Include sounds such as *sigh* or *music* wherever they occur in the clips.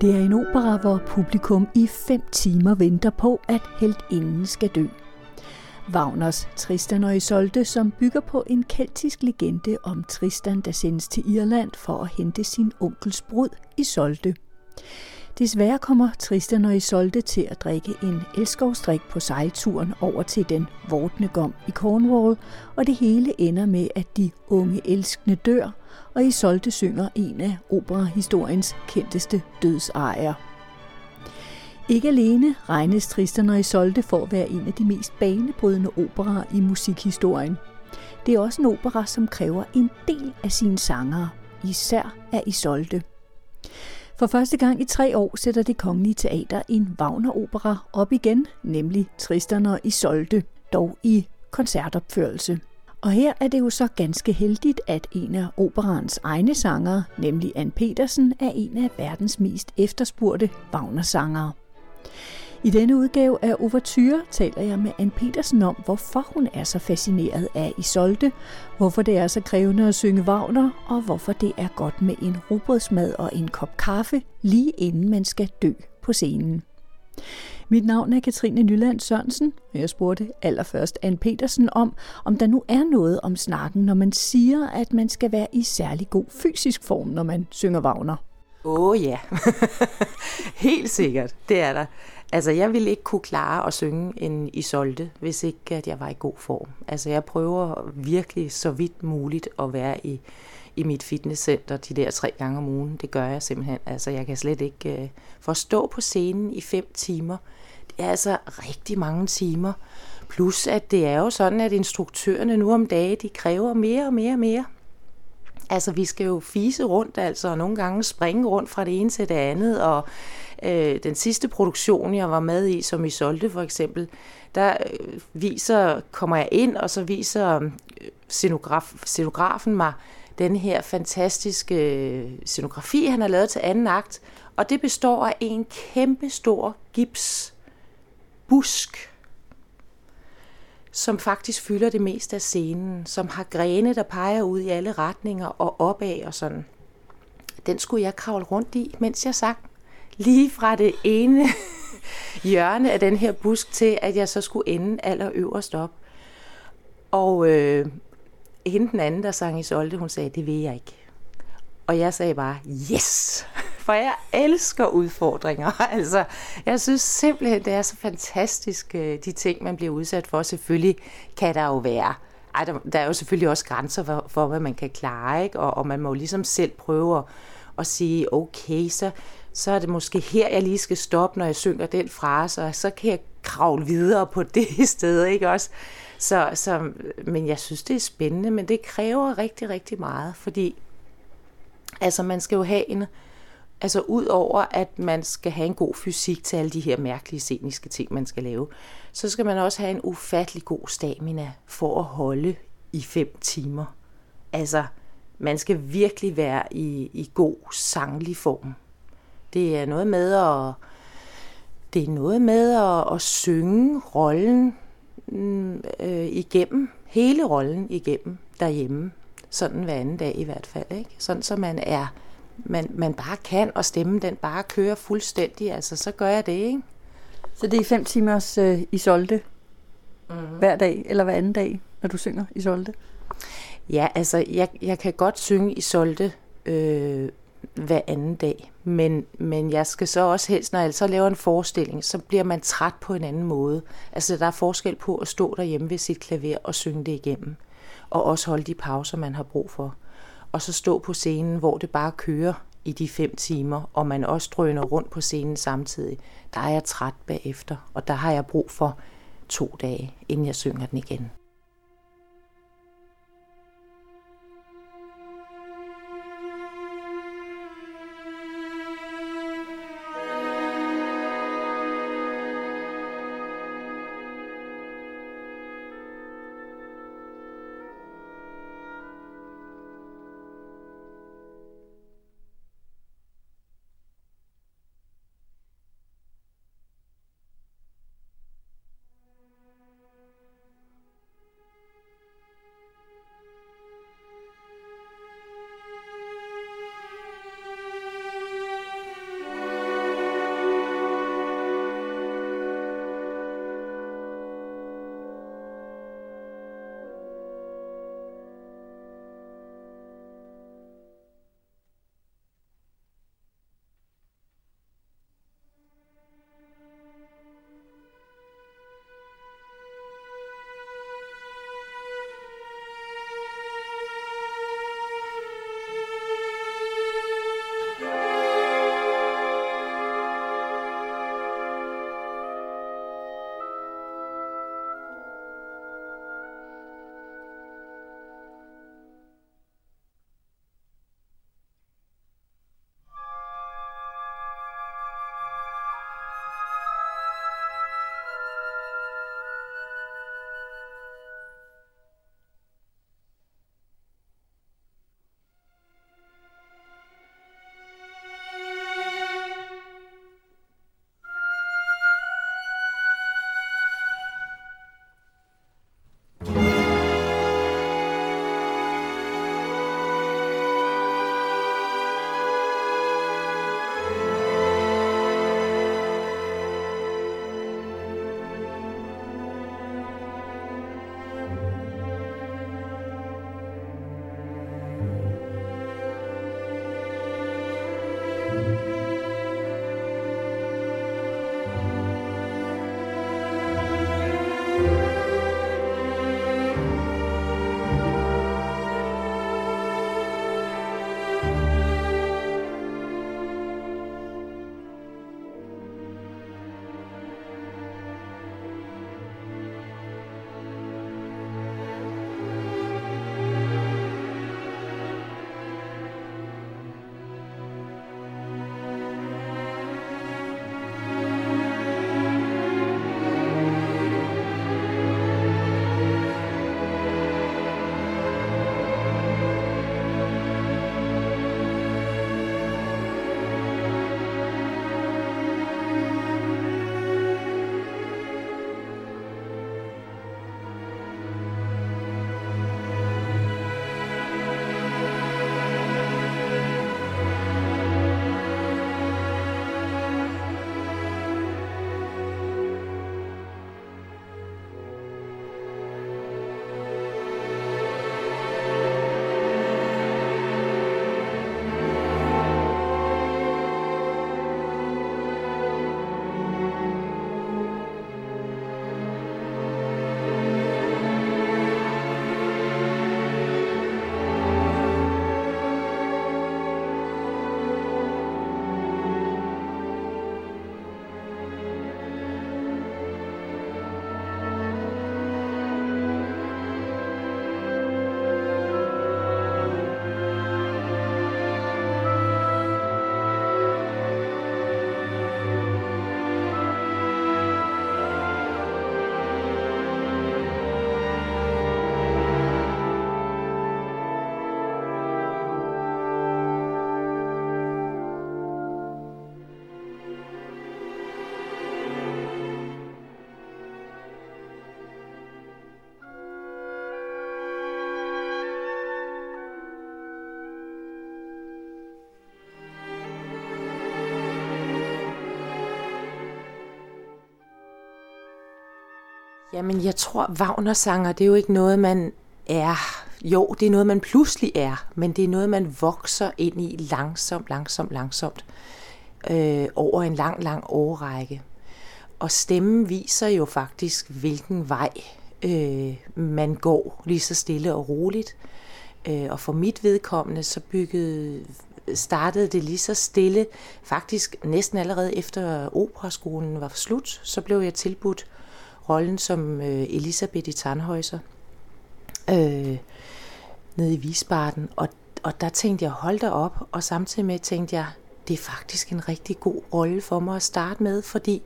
Det er en opera, hvor publikum i fem timer venter på, at heltinden skal dø. Wagners Tristan og Isolde, som bygger på en keltisk legende om Tristan, der sendes til Irland for at hente sin onkels brud Isolde. Desværre kommer Tristan og Isolde til at drikke en elskovsdrik på sejlturen over til den vortne gom i Cornwall, og det hele ender med, at de unge elskende dør, og Isolde synger en af operahistoriens kendteste dødsejere. Ikke alene regnes Tristan og Isolde for at være en af de mest banebrydende operer i musikhistorien. Det er også en opera, som kræver en del af sine sangere, især af Isolde. For første gang i tre år sætter det kongelige teater en Wagner-opera op igen, nemlig Tristan og Isolde, dog i koncertopførelse. Og her er det jo så ganske heldigt, at en af operans egne sangere, nemlig Ann Petersen, er en af verdens mest efterspurgte Wagner-sangere. I denne udgave af Overture taler jeg med Anne Petersen om, hvorfor hun er så fascineret af Isolde, hvorfor det er så krævende at synge Wagner, og hvorfor det er godt med en rugbrødsmad og en kop kaffe, lige inden man skal dø på scenen. Mit navn er Katrine Nyland Sørensen, og jeg spurgte allerførst Anne Petersen om, om der nu er noget om snakken, når man siger, at man skal være i særlig god fysisk form, når man synger Wagner. Åh oh, ja, *laughs* helt sikkert, det er der. Altså, jeg ville ikke kunne klare at synge en Isolde, hvis ikke at jeg var i god form. Altså, jeg prøver virkelig så vidt muligt at være i, i mit fitnesscenter de der tre gange om ugen. Det gør jeg simpelthen. Altså, jeg kan slet ikke øh, uh, stå på scenen i fem timer. Det er altså rigtig mange timer. Plus, at det er jo sådan, at instruktørerne nu om dagen, de kræver mere og mere og mere. Altså, vi skal jo fise rundt, altså, og nogle gange springe rundt fra det ene til det andet, og øh, den sidste produktion, jeg var med i, som i solgte for eksempel, der øh, viser, kommer jeg ind, og så viser øh, scenograf, scenografen mig den her fantastiske øh, scenografi, han har lavet til anden akt, og det består af en kæmpe stor gips busk, som faktisk fylder det meste af scenen, som har grene, der peger ud i alle retninger og opad og sådan. Den skulle jeg kravle rundt i, mens jeg sang. Lige fra det ene *laughs* hjørne af den her busk til, at jeg så skulle ende allerøverst op. Og øh, hende den anden, der sang i Solte, hun sagde, det vil jeg ikke. Og jeg sagde bare, yes! For jeg elsker udfordringer. *laughs* Altså, jeg synes simpelthen, det er så fantastisk, øh, de ting, man bliver udsat for. Selvfølgelig kan der jo være ej, der, der er jo selvfølgelig også grænser for, for hvad man kan klare, ikke? Og, og man må jo ligesom selv prøve at, at sige, okay, så, så er det måske her, jeg lige skal stoppe, når jeg synger den frase, og så kan jeg kravle videre på *laughs* det sted, ikke også? Så, så, men jeg synes, det er spændende, men det kræver rigtig, rigtig meget, fordi altså, man skal jo have en, altså ud over, at man skal have en god fysik til alle de her mærkelige sceniske ting, man skal lave, så skal man også have en ufattelig god stamina for at holde i fem timer. Altså, man skal virkelig være i, i god sanglig form. Det er noget med at, det er noget med at, at synge rollen mm, øh, igennem, hele rollen igennem derhjemme. Sådan hver anden dag i hvert fald. Ikke? Sådan så man er, man, man bare kan, og stemmen den bare kører fuldstændig. Altså, så gør jeg det, ikke? Så det er fem timers øh, Isolde mm-hmm. hver dag, eller hver anden dag, når du synger Isolde? Ja, altså, jeg, jeg kan godt synge Isolde øh, hver anden dag. Men, men jeg skal så også helst, når jeg så laver en forestilling, så bliver man træt på en anden måde. Altså der er forskel på at stå derhjemme ved sit klaver og synge det igennem. Og også holde de pauser, man har brug for. Og så stå på scenen, hvor det bare kører i de fem timer, og man også drøner rundt på scenen samtidig. Der er jeg træt bagefter, og der har jeg brug for to dage, inden jeg synger den igen. Jamen, jeg tror, Wagner-sanger, det er jo ikke noget, man er. Jo, det er noget, man pludselig er, men det er noget, man vokser ind i langsomt, langsomt, langsomt øh, over en lang, lang årrække. Og stemmen viser jo faktisk, hvilken vej øh, man går lige så stille og roligt. Øh, og for mit vedkommende, så byggede, startede det lige så stille. Faktisk næsten allerede efter operaskolen var slut, så blev jeg tilbudt rollen som øh, Elisabeth i Tannhäuser øh, nede i Visbarten, Og, og der tænkte jeg, hold da op. Og samtidig med tænkte jeg, det er faktisk en rigtig god rolle for mig at starte med, fordi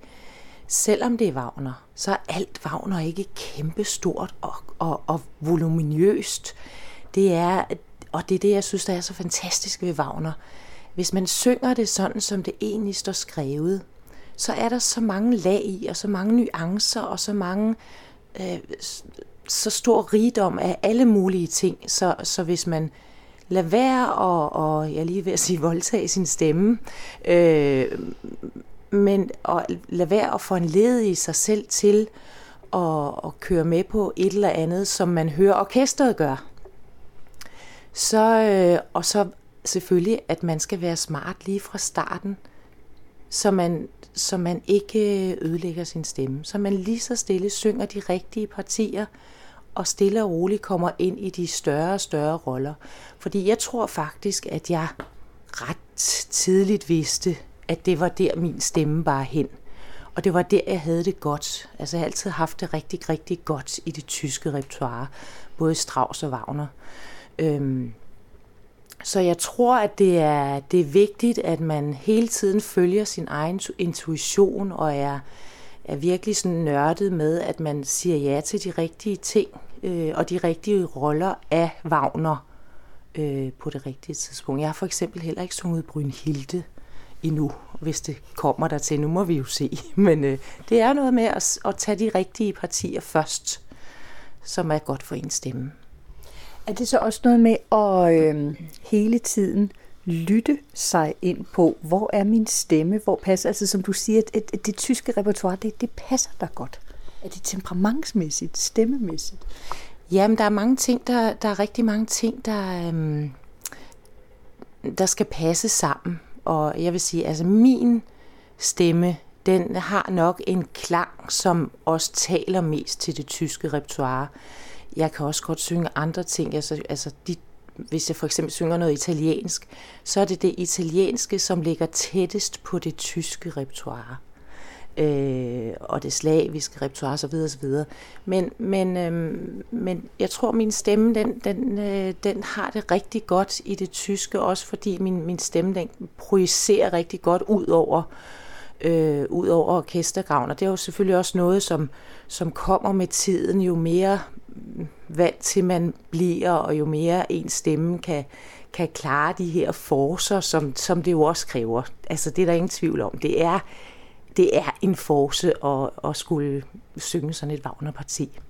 selvom det er Wagner, så er alt Wagner ikke kæmpestort og, og, og voluminøst. Det er, og det er det, jeg synes, der er så fantastisk ved Wagner. Hvis man synger det sådan, som det egentlig står skrevet, så er der så mange lag i, og så mange nuancer, og så mange øh, så stor rigdom af alle mulige ting. Så, så hvis man lader være og, og jeg lige ved at sige voldtage sin stemme, øh, men og lade være at få en led i sig selv til at, at køre med på et eller andet, som man hører orkestret gør. Så, øh, og så selvfølgelig, at man skal være smart lige fra starten, så man, så man ikke ødelægger sin stemme. Så man lige så stille synger de rigtige partier, og stille og roligt kommer ind i de større og større roller. Fordi jeg tror faktisk, at jeg ret tidligt vidste, at det var der min stemme bare hen. Og det var der, jeg havde det godt. Altså jeg har altid haft det rigtig, rigtig godt i det tyske repertoire. Både Strauss og Wagner. Øhm, så jeg tror, at det er, det er vigtigt, at man hele tiden følger sin egen intuition og er, er virkelig sådan nørdet med, at man siger ja til de rigtige ting øh, og de rigtige roller af Wagner øh, på det rigtige tidspunkt. Jeg har for eksempel heller ikke sunget Brynhilde endnu, hvis det kommer der til. Nu må vi jo se. *laughs* Men øh, det er noget med at, at tage de rigtige partier først, som er godt for en stemme. Er det så også noget med at øh, hele tiden lytte sig ind på, hvor er min stemme, hvor passer, altså som du siger, at, at det tyske repertoire, det, det passer der godt. Er det temperamentsmæssigt, stemmemæssigt? Jamen, der er mange ting, der, der er rigtig mange ting, der, øhm, der skal passe sammen. Og jeg vil sige, altså min stemme, den har nok en klang, som også taler mest til det tyske repertoire. Jeg kan også godt synge andre ting, altså, altså de, hvis jeg for eksempel synger noget italiensk, så er det det italienske, som ligger tættest på det tyske repertoire øh, og det slaviske repertoire osv. osv. Men, men, øh, men jeg tror, min stemme, den, den, øh, den har det rigtig godt i det tyske, også fordi min, min stemme, den projicerer rigtig godt ud over øh, ud over orkestergraven. Og det er jo selvfølgelig også noget, som, som kommer med tiden, jo mere vant til man bliver, og jo mere en stemme kan, kan klare de her forser, som, som det jo også kræver. Altså det er der ingen tvivl om. Det er det er en force at, at skulle synge sådan et Wagner-parti.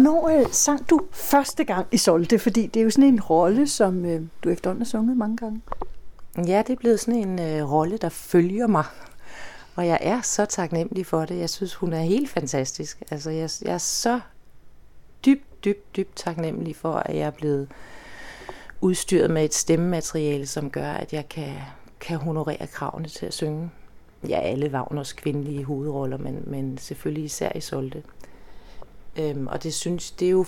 Hvornår øh, sang du første gang i Solte? Fordi det er jo sådan en rolle, som øh, du efterhånden har sunget mange gange. Ja, det er blevet sådan en øh, rolle, der følger mig. Og jeg er så taknemmelig for det. Jeg synes, hun er helt fantastisk. Altså, jeg, jeg er så dybt, dybt, dybt taknemmelig for, at jeg er blevet udstyret med et stemmemateriale, som gør, at jeg kan, kan honorere kravene til at synge. Ja, alle Wagners kvindelige hovedroller, men, men selvfølgelig især i Solte. Øhm, og det synes, det er jo,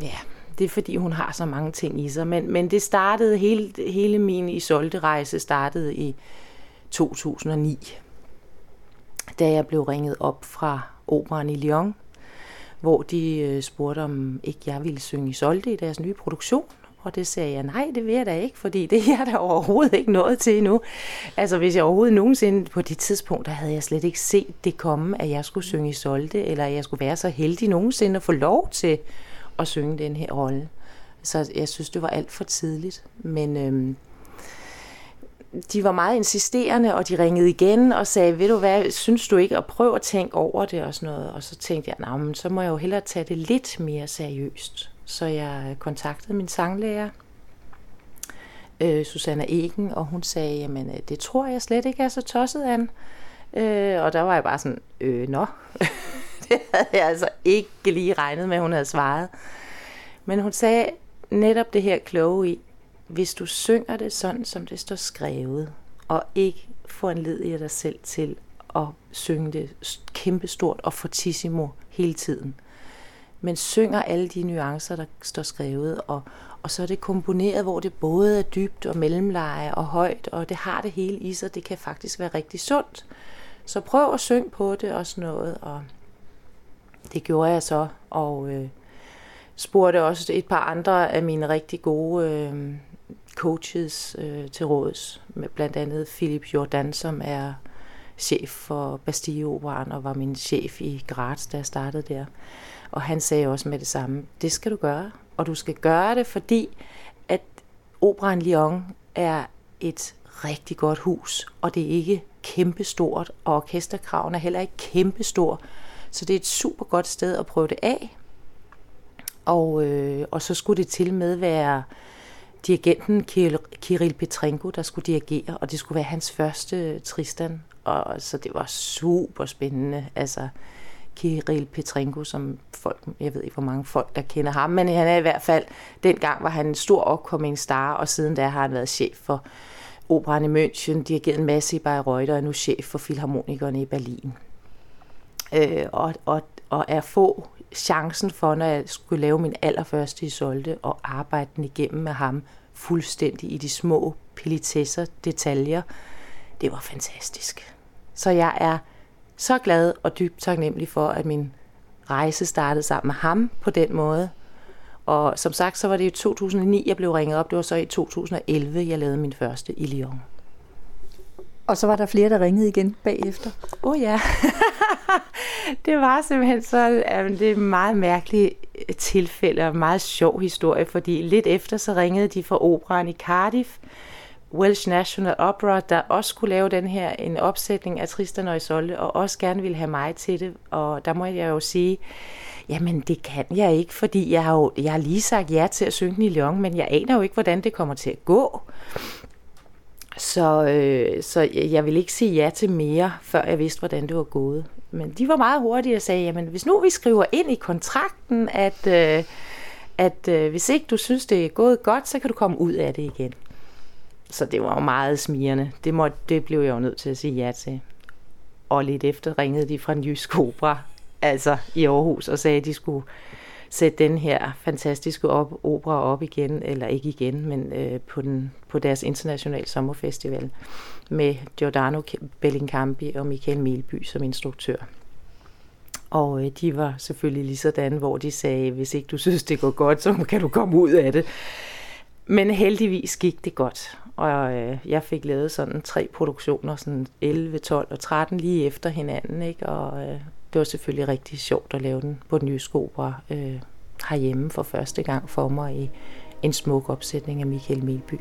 ja, det er fordi hun har så mange ting i sig. Men, men det startede, hele, hele min Isolde-rejse startede i 2009, da jeg blev ringet op fra operan i Lyon, hvor de øh, spurgte, om ikke jeg ville synge Isolde i deres nye produktion. Og det sagde jeg, nej, det vil jeg da ikke, fordi det er jeg da overhovedet ikke nået til endnu. Altså hvis jeg overhovedet nogensinde, på det tidspunkt, der havde jeg slet ikke set det komme, at jeg skulle synge i Solte, eller at jeg skulle være så heldig nogensinde at få lov til at synge den her rolle. Så jeg synes, det var alt for tidligt. Men øhm, de var meget insisterende, og de ringede igen og sagde, ved du hvad, synes du ikke at prøve at tænke over det og sådan noget? Og så tænkte jeg, nej, men så må jeg jo hellere tage det lidt mere seriøst. Så jeg kontaktede min sanglærer, øh, Susanna Egen, og hun sagde, jamen øh, det tror jeg slet ikke er så tosset an. Øh, og der var jeg bare sådan, øh, nå. *laughs* det havde jeg altså ikke lige regnet med, at hun havde svaret. Men hun sagde netop det her kloge i, hvis du synger det sådan, som det står skrevet, og ikke får en led i dig selv til at synge det kæmpestort og fortissimo hele tiden, men synger alle de nuancer, der står skrevet, og, og så er det komponeret, hvor det både er dybt og mellemleje og højt, og det har det hele i sig. Det kan faktisk være rigtig sundt. Så prøv at synge på det og sådan noget, og det gjorde jeg så, og øh, spurgte også et par andre af mine rigtig gode øh, coaches øh, til råds, med blandt andet Philip Jordan, som er chef for Bastille Operan og var min chef i Graz, da jeg startede der. Og han sagde også med det samme, det skal du gøre, og du skal gøre det, fordi at Operan Lyon er et rigtig godt hus, og det er ikke kæmpestort, og orkesterkraven er heller ikke kæmpestor, så det er et super godt sted at prøve det af. Og, øh, og så skulle det til med være dirigenten Kirill Petrenko, der skulle dirigere, og det skulle være hans første Tristan. Og så det var super spændende. Altså, Kirill Petrenko, som folk, jeg ved ikke, hvor mange folk, der kender ham, men han er i hvert fald, dengang var han en stor opkommende star, og siden da har han været chef for Operan i München, dirigeret en masse i Bayreuth, og er nu chef for Philharmonikerne i Berlin. Øh, og, og, og er få chancen for, når jeg skulle lave min allerførste Isolde, og arbejde den igennem med ham fuldstændig i de små pilitesser, detaljer. Det var fantastisk. Så jeg er så glad og dybt taknemmelig for, at min rejse startede sammen med ham på den måde. Og som sagt, så var det i 2009, jeg blev ringet op. Det var så i 2011, jeg lavede min første i Lyon. Og så var der flere, der ringede igen bagefter? Åh oh, ja, *laughs* det var simpelthen så det er et meget mærkeligt tilfælde og meget sjov historie, fordi lidt efter så ringede de fra operan i Cardiff, Welsh National Opera, der også skulle lave den her en opsætning af Tristan og Isolde, og også gerne ville have mig til det. Og der må jeg jo sige, jamen det kan jeg ikke, fordi jeg har jo jeg har lige sagt ja til at synge den i Lyon, men jeg aner jo ikke, hvordan det kommer til at gå. Så, øh, så jeg vil ikke sige ja til mere, før jeg vidste, hvordan det var gået. Men de var meget hurtige og sagde, jamen hvis nu vi skriver ind i kontrakten, at, øh, at øh, hvis ikke du synes, det er gået godt, så kan du komme ud af det igen. Så det var jo meget smirende. Det, må, det blev jeg jo nødt til at sige ja til. Og lidt efter ringede de fra en jysk opera, altså i Aarhus, og sagde, at de skulle sætte den her fantastiske op, opera op igen, eller ikke igen, men øh, på, den, på deres internationale sommerfestival med Giordano Bellincampi og Michael Melby som instruktør. Og øh, de var selvfølgelig lige sådan, hvor de sagde, hvis ikke du synes, det går godt, så kan du komme ud af det. Men heldigvis gik det godt, og øh, jeg fik lavet sådan tre produktioner, sådan 11, 12 og 13 lige efter hinanden, ikke? og øh, det var selvfølgelig rigtig sjovt at lave den på den jyske opera øh, herhjemme for første gang for mig i en smuk opsætning af Michael Melby.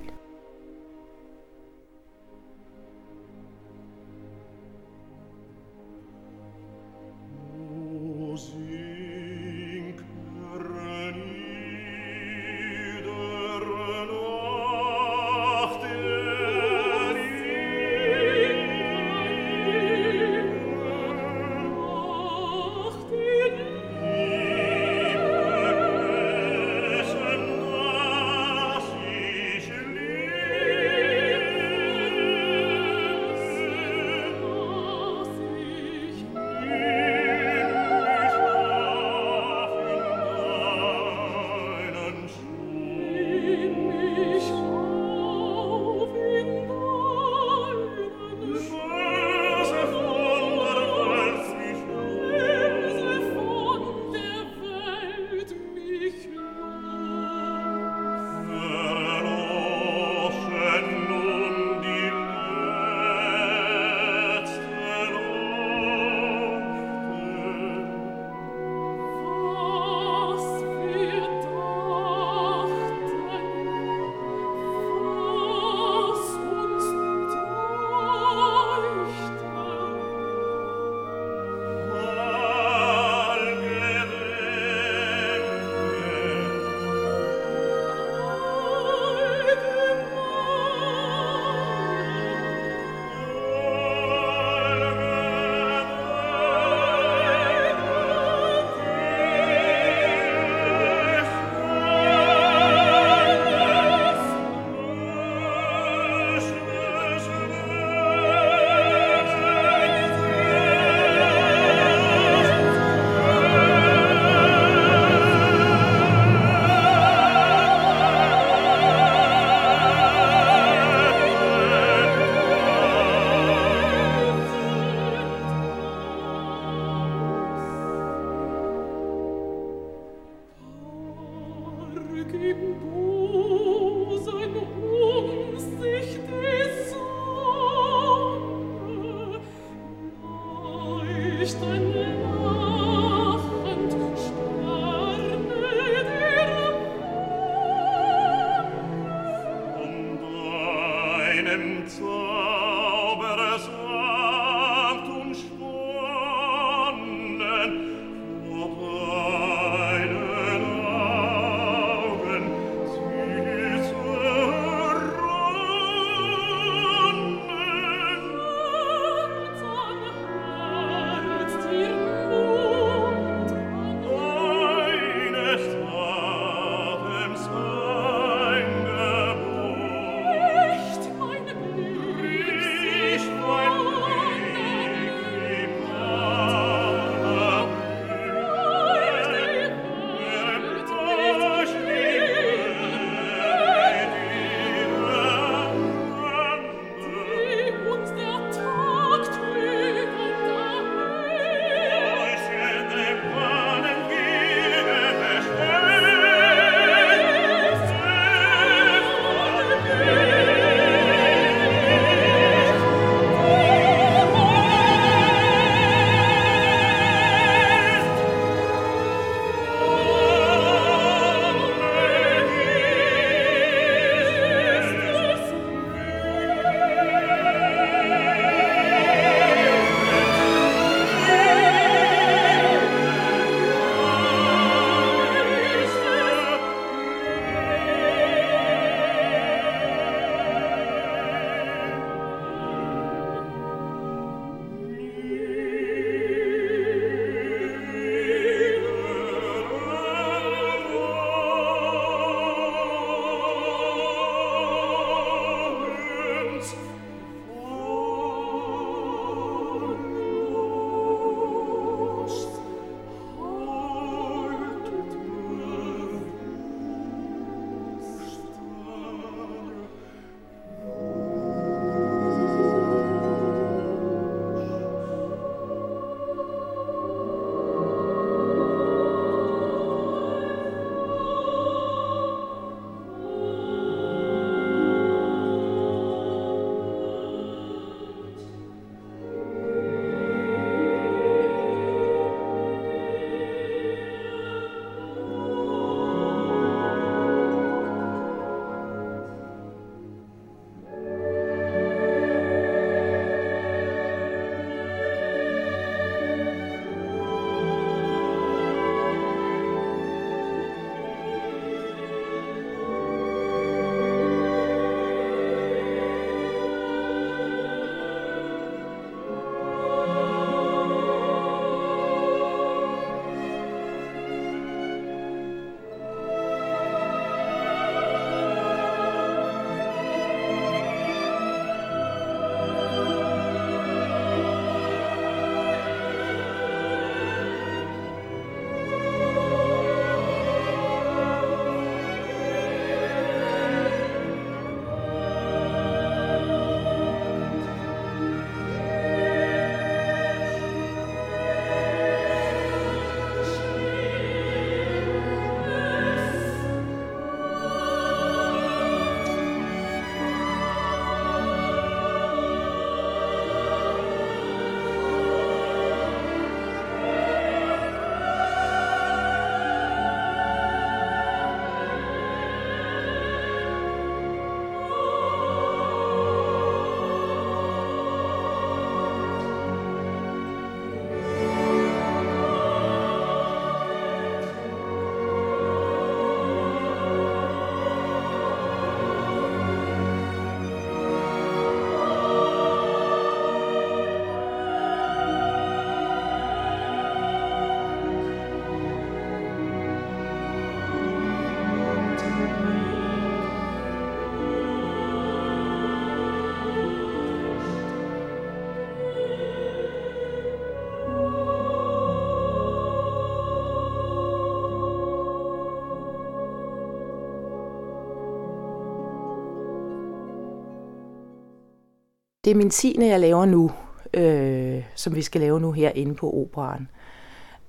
Det er min tiende, jeg laver nu, øh, som vi skal lave nu her inde på operan.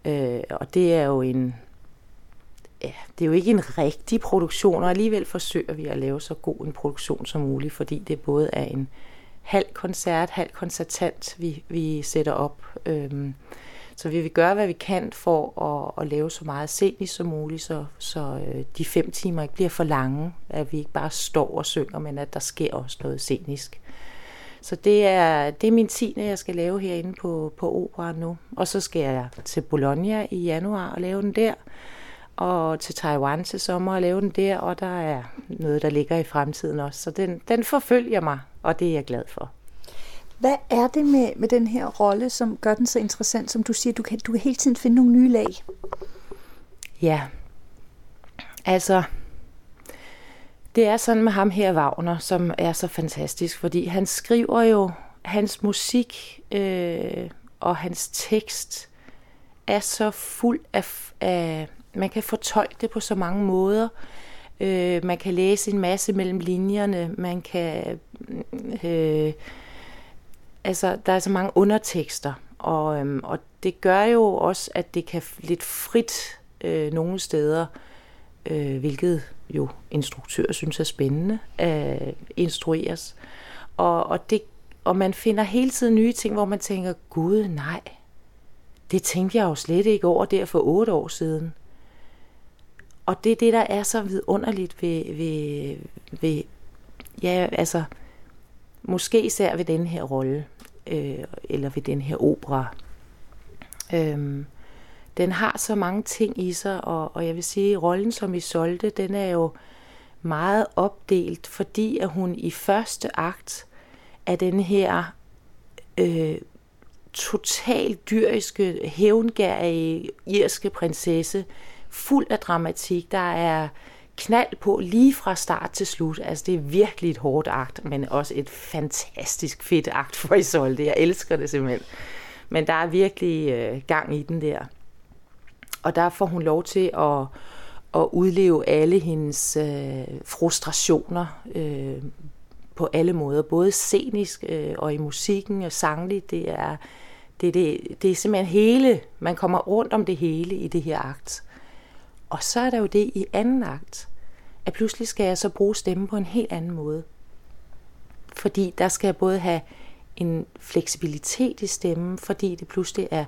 Øh, og det er jo en, ja, det er jo ikke en rigtig produktion, og alligevel forsøger vi at lave så god en produktion som muligt, fordi det både er en halv koncert, halv koncertant, vi, vi sætter op. Øhm, så vi vil gøre, hvad vi kan for at, at lave så meget scenisk som muligt, så, så øh, de fem timer ikke bliver for lange, at vi ikke bare står og synger, men at der sker også noget scenisk. Så det er, det er min tiende, jeg skal lave herinde på, på opera nu. Og så skal jeg til Bologna i januar og lave den der. Og til Taiwan til sommer og lave den der. Og der er noget, der ligger i fremtiden også. Så den, den forfølger mig, og det er jeg glad for. Hvad er det med, med den her rolle, som gør den så interessant, som du siger, du kan, du kan hele tiden finde nogle nye lag? Ja, altså, det er sådan med ham her, Wagner, som er så fantastisk, fordi han skriver jo, hans musik øh, og hans tekst er så fuld af, af, man kan fortolke det på så mange måder. Øh, man kan læse en masse mellem linjerne, man kan, øh, altså der er så mange undertekster, og, øh, og det gør jo også, at det kan lidt frit øh, nogle steder, øh, hvilket jo instruktører synes er spændende at instrueres. Og, og, det, og man finder hele tiden nye ting, hvor man tænker, gud nej, det tænkte jeg jo slet ikke over der for otte år siden. Og det er det, der er så vidunderligt ved, ved, ved ja, altså, måske især ved den her rolle, øh, eller ved den her opera. Øh, den har så mange ting i sig, og, og jeg vil sige, at rollen som Isolde, den er jo meget opdelt, fordi at hun i første akt er den her øh, totalt dyriske, hævngærige irske prinsesse, fuld af dramatik. Der er knald på lige fra start til slut. Altså, det er virkelig et hårdt akt, men også et fantastisk fedt akt for Isolde. Jeg elsker det simpelthen. Men der er virkelig øh, gang i den der. Og der får hun lov til at, at udleve alle hendes øh, frustrationer øh, på alle måder, både scenisk øh, og i musikken og sangligt. Det er, det, det, det er simpelthen hele, man kommer rundt om det hele i det her akt. Og så er der jo det i anden akt, at pludselig skal jeg så bruge stemmen på en helt anden måde. Fordi der skal jeg både have en fleksibilitet i stemmen, fordi det pludselig er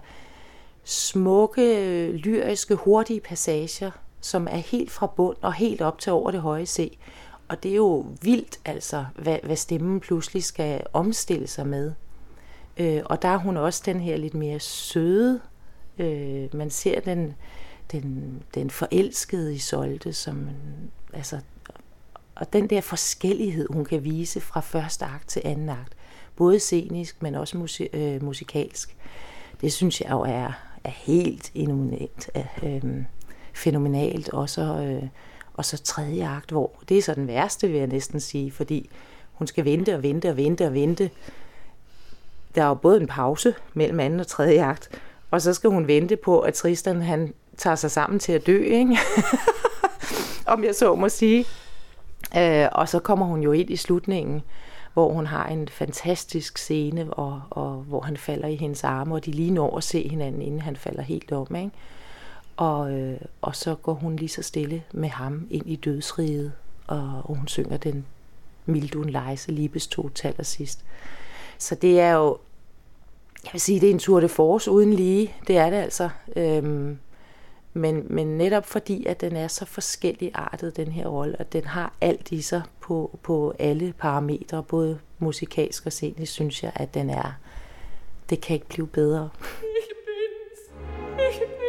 smukke, lyriske, hurtige passager, som er helt fra bund og helt op til over det høje C. Og det er jo vildt, altså, hvad, hvad stemmen pludselig skal omstille sig med. Øh, og der er hun også den her lidt mere søde. Øh, man ser den, den, den forelskede Isolde, som, altså, og den der forskellighed, hun kan vise fra første akt til anden akt, både scenisk, men også musik, øh, musikalsk, det synes jeg jo er, er helt enormt øh, fænomenalt. Og så, øh, og så tredje akt, hvor det er så den værste, vil jeg næsten sige, fordi hun skal vente og vente og vente og vente. Der er jo både en pause mellem anden og tredje akt, og så skal hun vente på, at Tristan han tager sig sammen til at dø, ikke? *laughs* om jeg så må sige. Øh, og så kommer hun jo ind i slutningen, hvor hun har en fantastisk scene, og, og hvor han falder i hendes arme, og de lige når at se hinanden, inden han falder helt om. Ikke? Og, øh, og så går hun lige så stille med ham ind i dødsriget, og, og hun synger den Mildun Leise Libes to taler sidst. Så det er jo, jeg vil sige, det er en tur de force uden lige. Det er det altså. Øhm, men, men netop fordi, at den er så forskellig artet, den her rolle, og den har alt i sig på, på alle parametre, både musikalsk og scenisk, synes jeg, at den er, det kan ikke blive bedre. Ich bin's, ich bin's.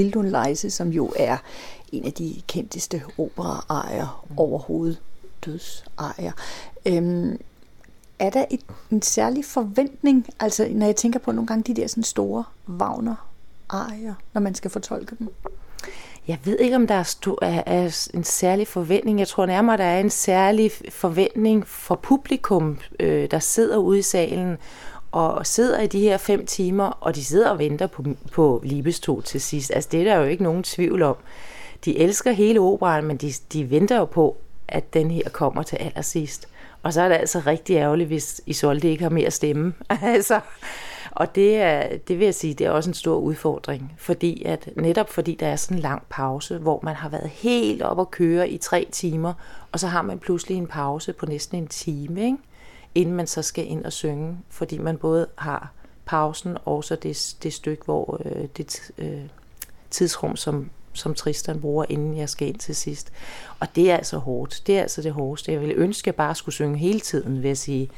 Mildun Leise, som jo er en af de kendteste operaarier mm. overhovedet, dødsarier. Øhm, er der et, en særlig forventning, altså når jeg tænker på nogle gange de der sådan store Wagner-arier, når man skal fortolke dem? Jeg ved ikke, om der er, stor, er, er en særlig forventning. Jeg tror nærmere, der er en særlig forventning for publikum, øh, der sidder ude i salen og sidder i de her fem timer, og de sidder og venter på, på Libestol til sidst. Altså det er der jo ikke nogen tvivl om. De elsker hele operaen, men de, de venter jo på, at den her kommer til allersidst. Og så er det altså rigtig ærgerligt, hvis Isolde ikke har mere stemme. *laughs* altså, og det, er, det vil jeg sige, det er også en stor udfordring, fordi at netop fordi der er sådan en lang pause, hvor man har været helt op at køre i tre timer, og så har man pludselig en pause på næsten en time, ikke? Inden man så skal ind og synge, fordi man både har pausen og så det, det stykke, hvor øh, det øh, tidsrum, som, som Tristan bruger, inden jeg skal ind til sidst. Og det er altså hårdt. Det er altså det hårdeste. Jeg ville ønske, at jeg bare skulle synge hele tiden, vil jeg sige.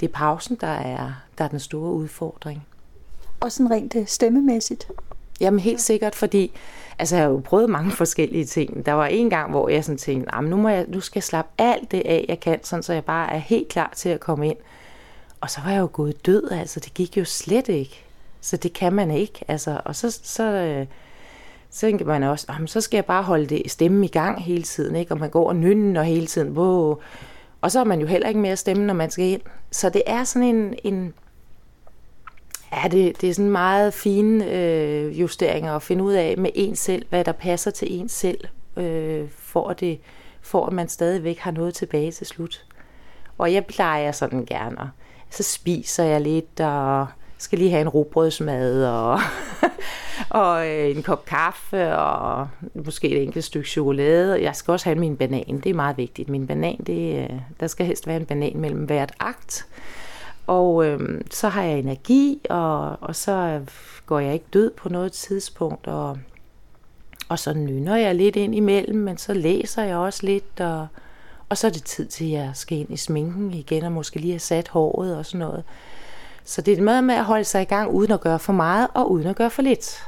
Det er pausen, der er, der er den store udfordring. Og sådan rent øh, stemmemæssigt? Jamen helt sikkert, fordi altså, jeg har jo prøvet mange forskellige ting. Der var en gang, hvor jeg sådan tænkte, nu, må jeg, nu skal jeg slappe alt det af, jeg kan, sådan, så jeg bare er helt klar til at komme ind. Og så var jeg jo gået død, altså det gik jo slet ikke. Så det kan man ikke. Altså, og så, så, øh, så tænker man også, så skal jeg bare holde det stemme i gang hele tiden, ikke? og man går og nynner hele tiden. Wow. Og så har man jo heller ikke mere stemme, når man skal ind. Så det er sådan en, en Ja, det, det er sådan meget fine øh, justeringer at finde ud af med en selv, hvad der passer til en selv, øh, for, at det, for at man stadigvæk har noget tilbage til slut. Og jeg plejer sådan gerne, og så spiser jeg lidt, og skal lige have en robrødsmad, og, *laughs* og øh, en kop kaffe, og måske et enkelt stykke chokolade. Jeg skal også have min banan, det er meget vigtigt. Min banan, det, øh, der skal helst være en banan mellem hvert akt. Og øh, så har jeg energi, og, og så går jeg ikke død på noget tidspunkt, og, og så nynner jeg lidt ind imellem, men så læser jeg også lidt, og, og så er det tid til, at jeg skal ind i sminken igen, og måske lige have sat håret og sådan noget. Så det er meget med at holde sig i gang, uden at gøre for meget, og uden at gøre for lidt.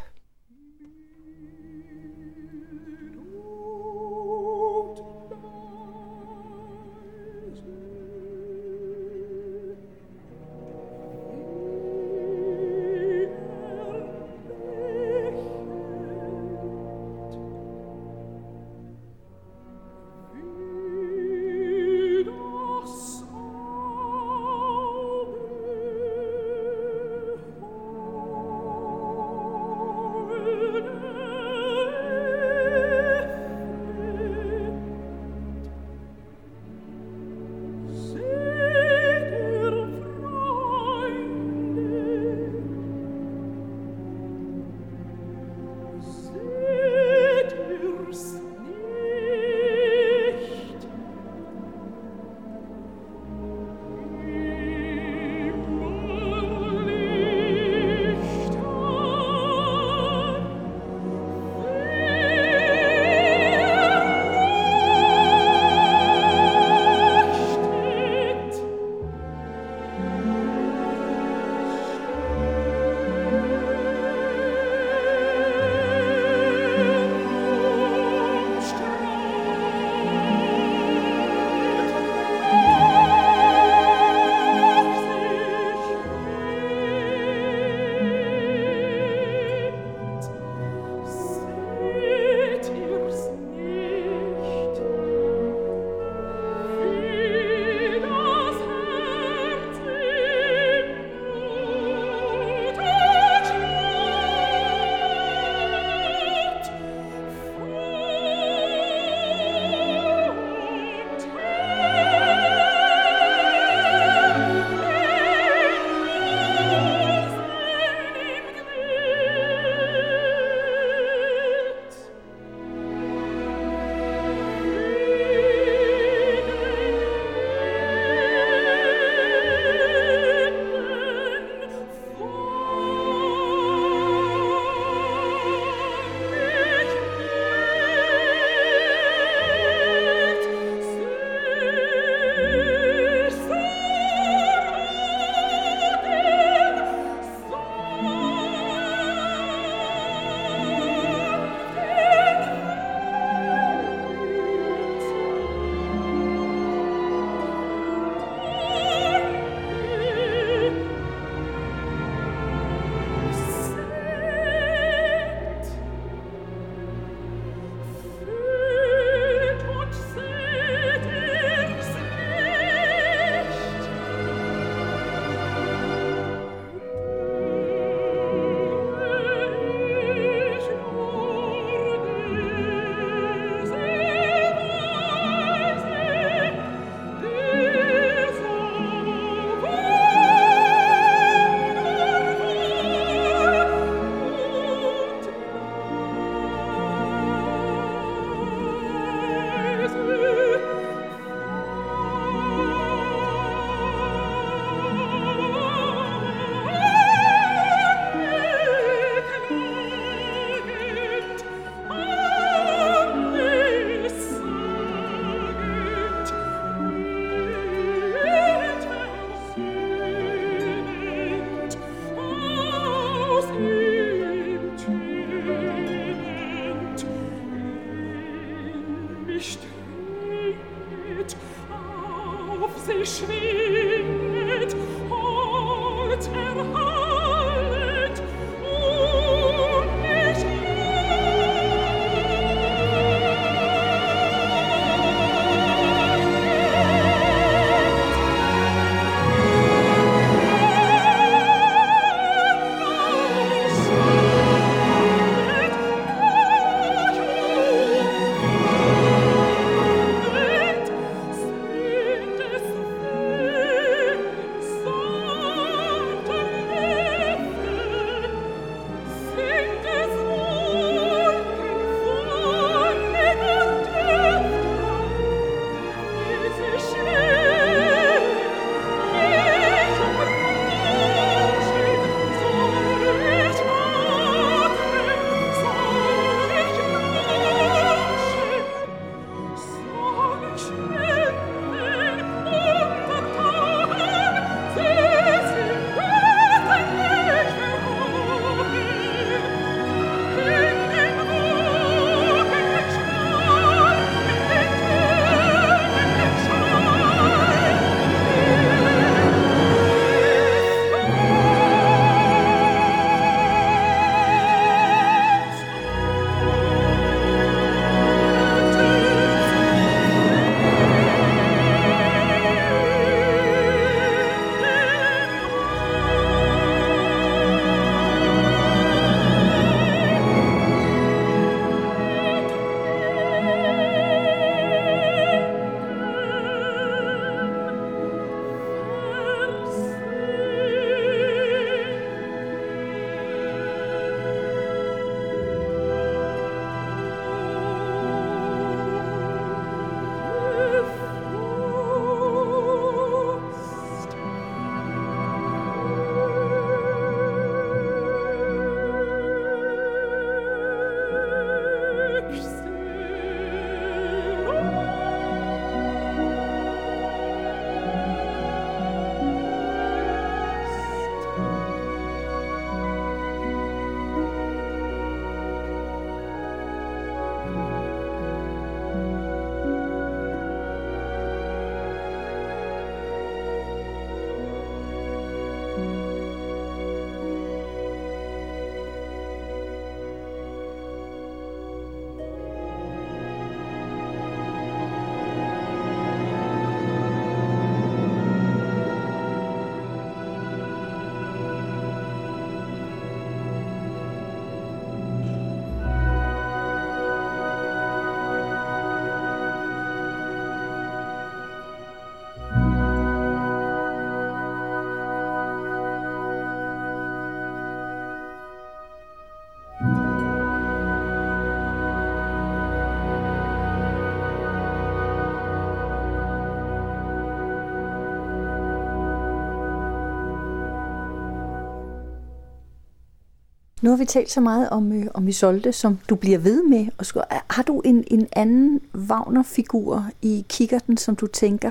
Nu har vi talt så meget om, øh, om Isolde, som du bliver ved med. Og skal, har du en, en anden Wagner-figur i kikkerten, som du tænker,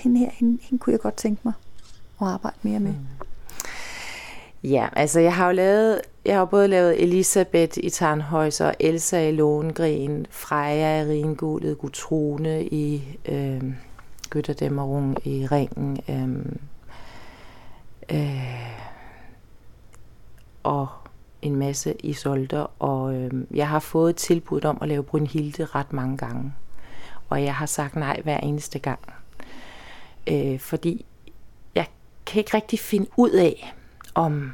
hende her, hende, hende kunne jeg godt tænke mig at arbejde mere med? Mm. Ja, altså jeg har jo lavet, jeg har både lavet Elisabeth i Tarnhøjser, Elsa i Långren, Freja i Ringgulet, Gutrone i øh, Götterdämmerung i Ringen, øh, øh, og en masse i isolder, og øh, jeg har fået tilbud om at lave Brynhilde ret mange gange. Og jeg har sagt nej hver eneste gang. Øh, fordi jeg kan ikke rigtig finde ud af, om,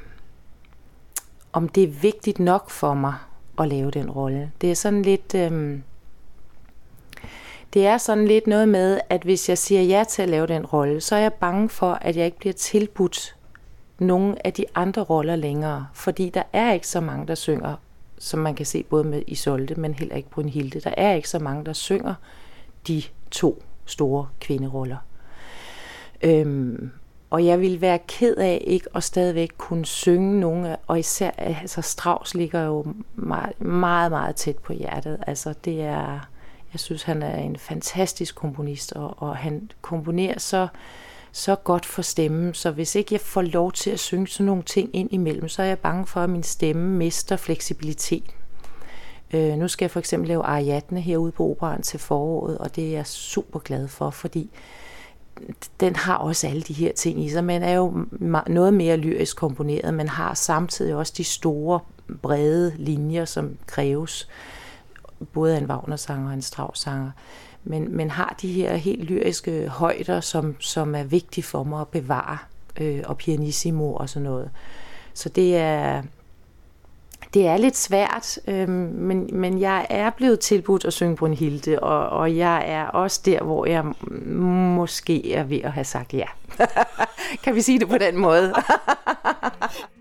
om det er vigtigt nok for mig at lave den rolle. Det er sådan lidt... Øh, det er sådan lidt noget med, at hvis jeg siger ja til at lave den rolle, så er jeg bange for, at jeg ikke bliver tilbudt nogle af de andre roller længere, fordi der er ikke så mange, der synger, som man kan se både med Isolde, men heller ikke på en Hilde. Der er ikke så mange, der synger de to store kvinderoller. Øhm, og jeg vil være ked af ikke at stadigvæk kunne synge nogle, og især, altså Strauss ligger jo meget, meget, meget tæt på hjertet. Altså det er, jeg synes han er en fantastisk komponist, og, og han komponerer så, øh, så godt for stemmen, så hvis ikke jeg får lov til at synge sådan nogle ting ind imellem, så er jeg bange for, at min stemme mister fleksibilitet. Øh, nu skal jeg for eksempel lave Ariadne herude på operan til foråret, og det er jeg super glad for, fordi den har også alle de her ting i sig. Man er jo noget mere lyrisk komponeret, men har samtidig også de store, brede linjer, som kræves både af en Wagner-sanger og en Strauss-sanger. Men, men har de her helt lyriske højder, som, som er vigtige for mig at bevare, øh, og pianissimo og sådan noget. Så det er, det er lidt svært, øh, men, men jeg er blevet tilbudt at synge Brunhilde, og, og jeg er også der, hvor jeg måske er ved at have sagt ja. *laughs* kan vi sige det på den måde? *laughs*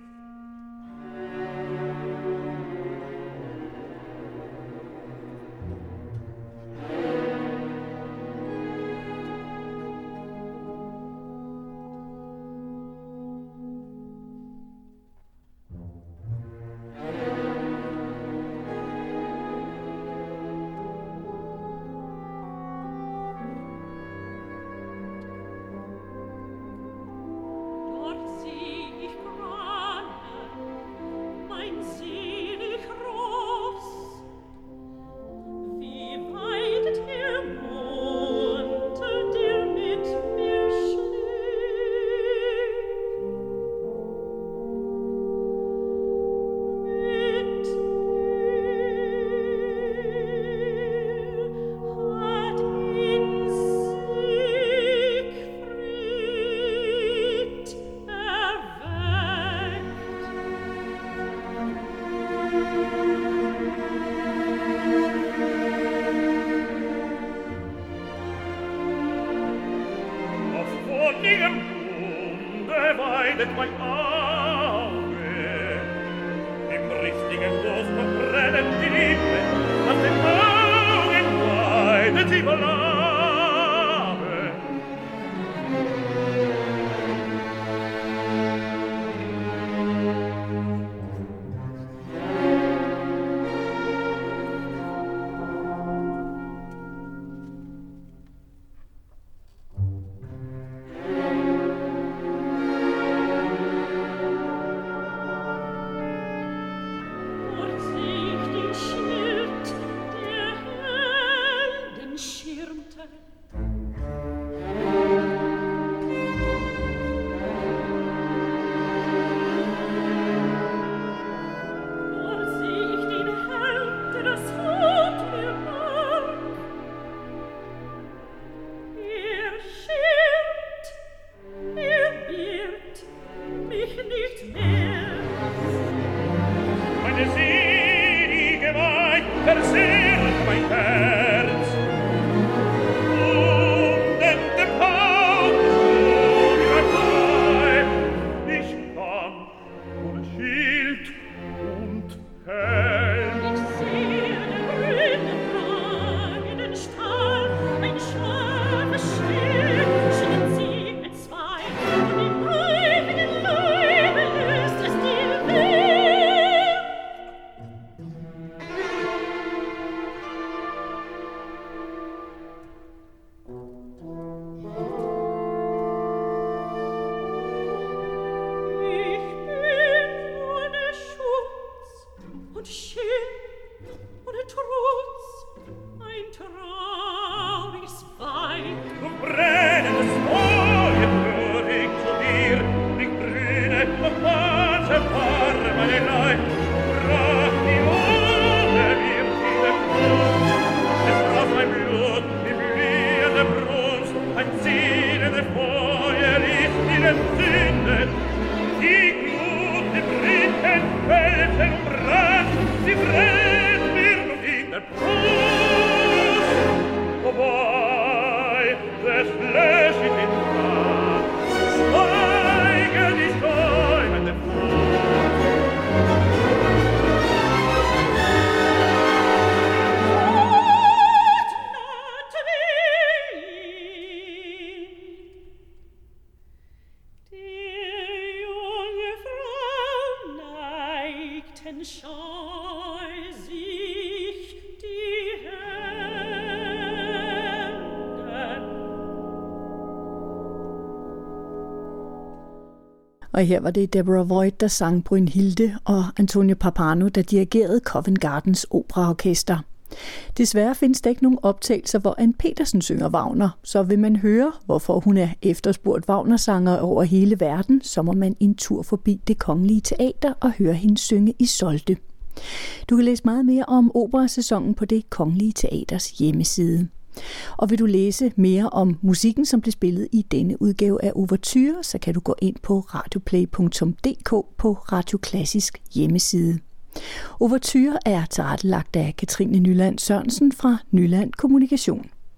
Og her var det Deborah Voigt, der sang Brynhilde, og Antonio Papano, der dirigerede Covent Gardens operaorkester. Desværre findes der ikke nogen optagelser, hvor Ann Petersen synger Wagner, så vil man høre, hvorfor hun er efterspurgt Wagner-sanger over hele verden, så må man en tur forbi det kongelige teater og høre hende synge i Solte. Du kan læse meget mere om operasæsonen på det kongelige teaters hjemmeside. Og vil du læse mere om musikken, som blev spillet i denne udgave af Overture, så kan du gå ind på radioplay.dk på Radio Klassisk hjemmeside. Overture er tilrettelagt af Katrine Nyland Sørensen fra Nyland Kommunikation.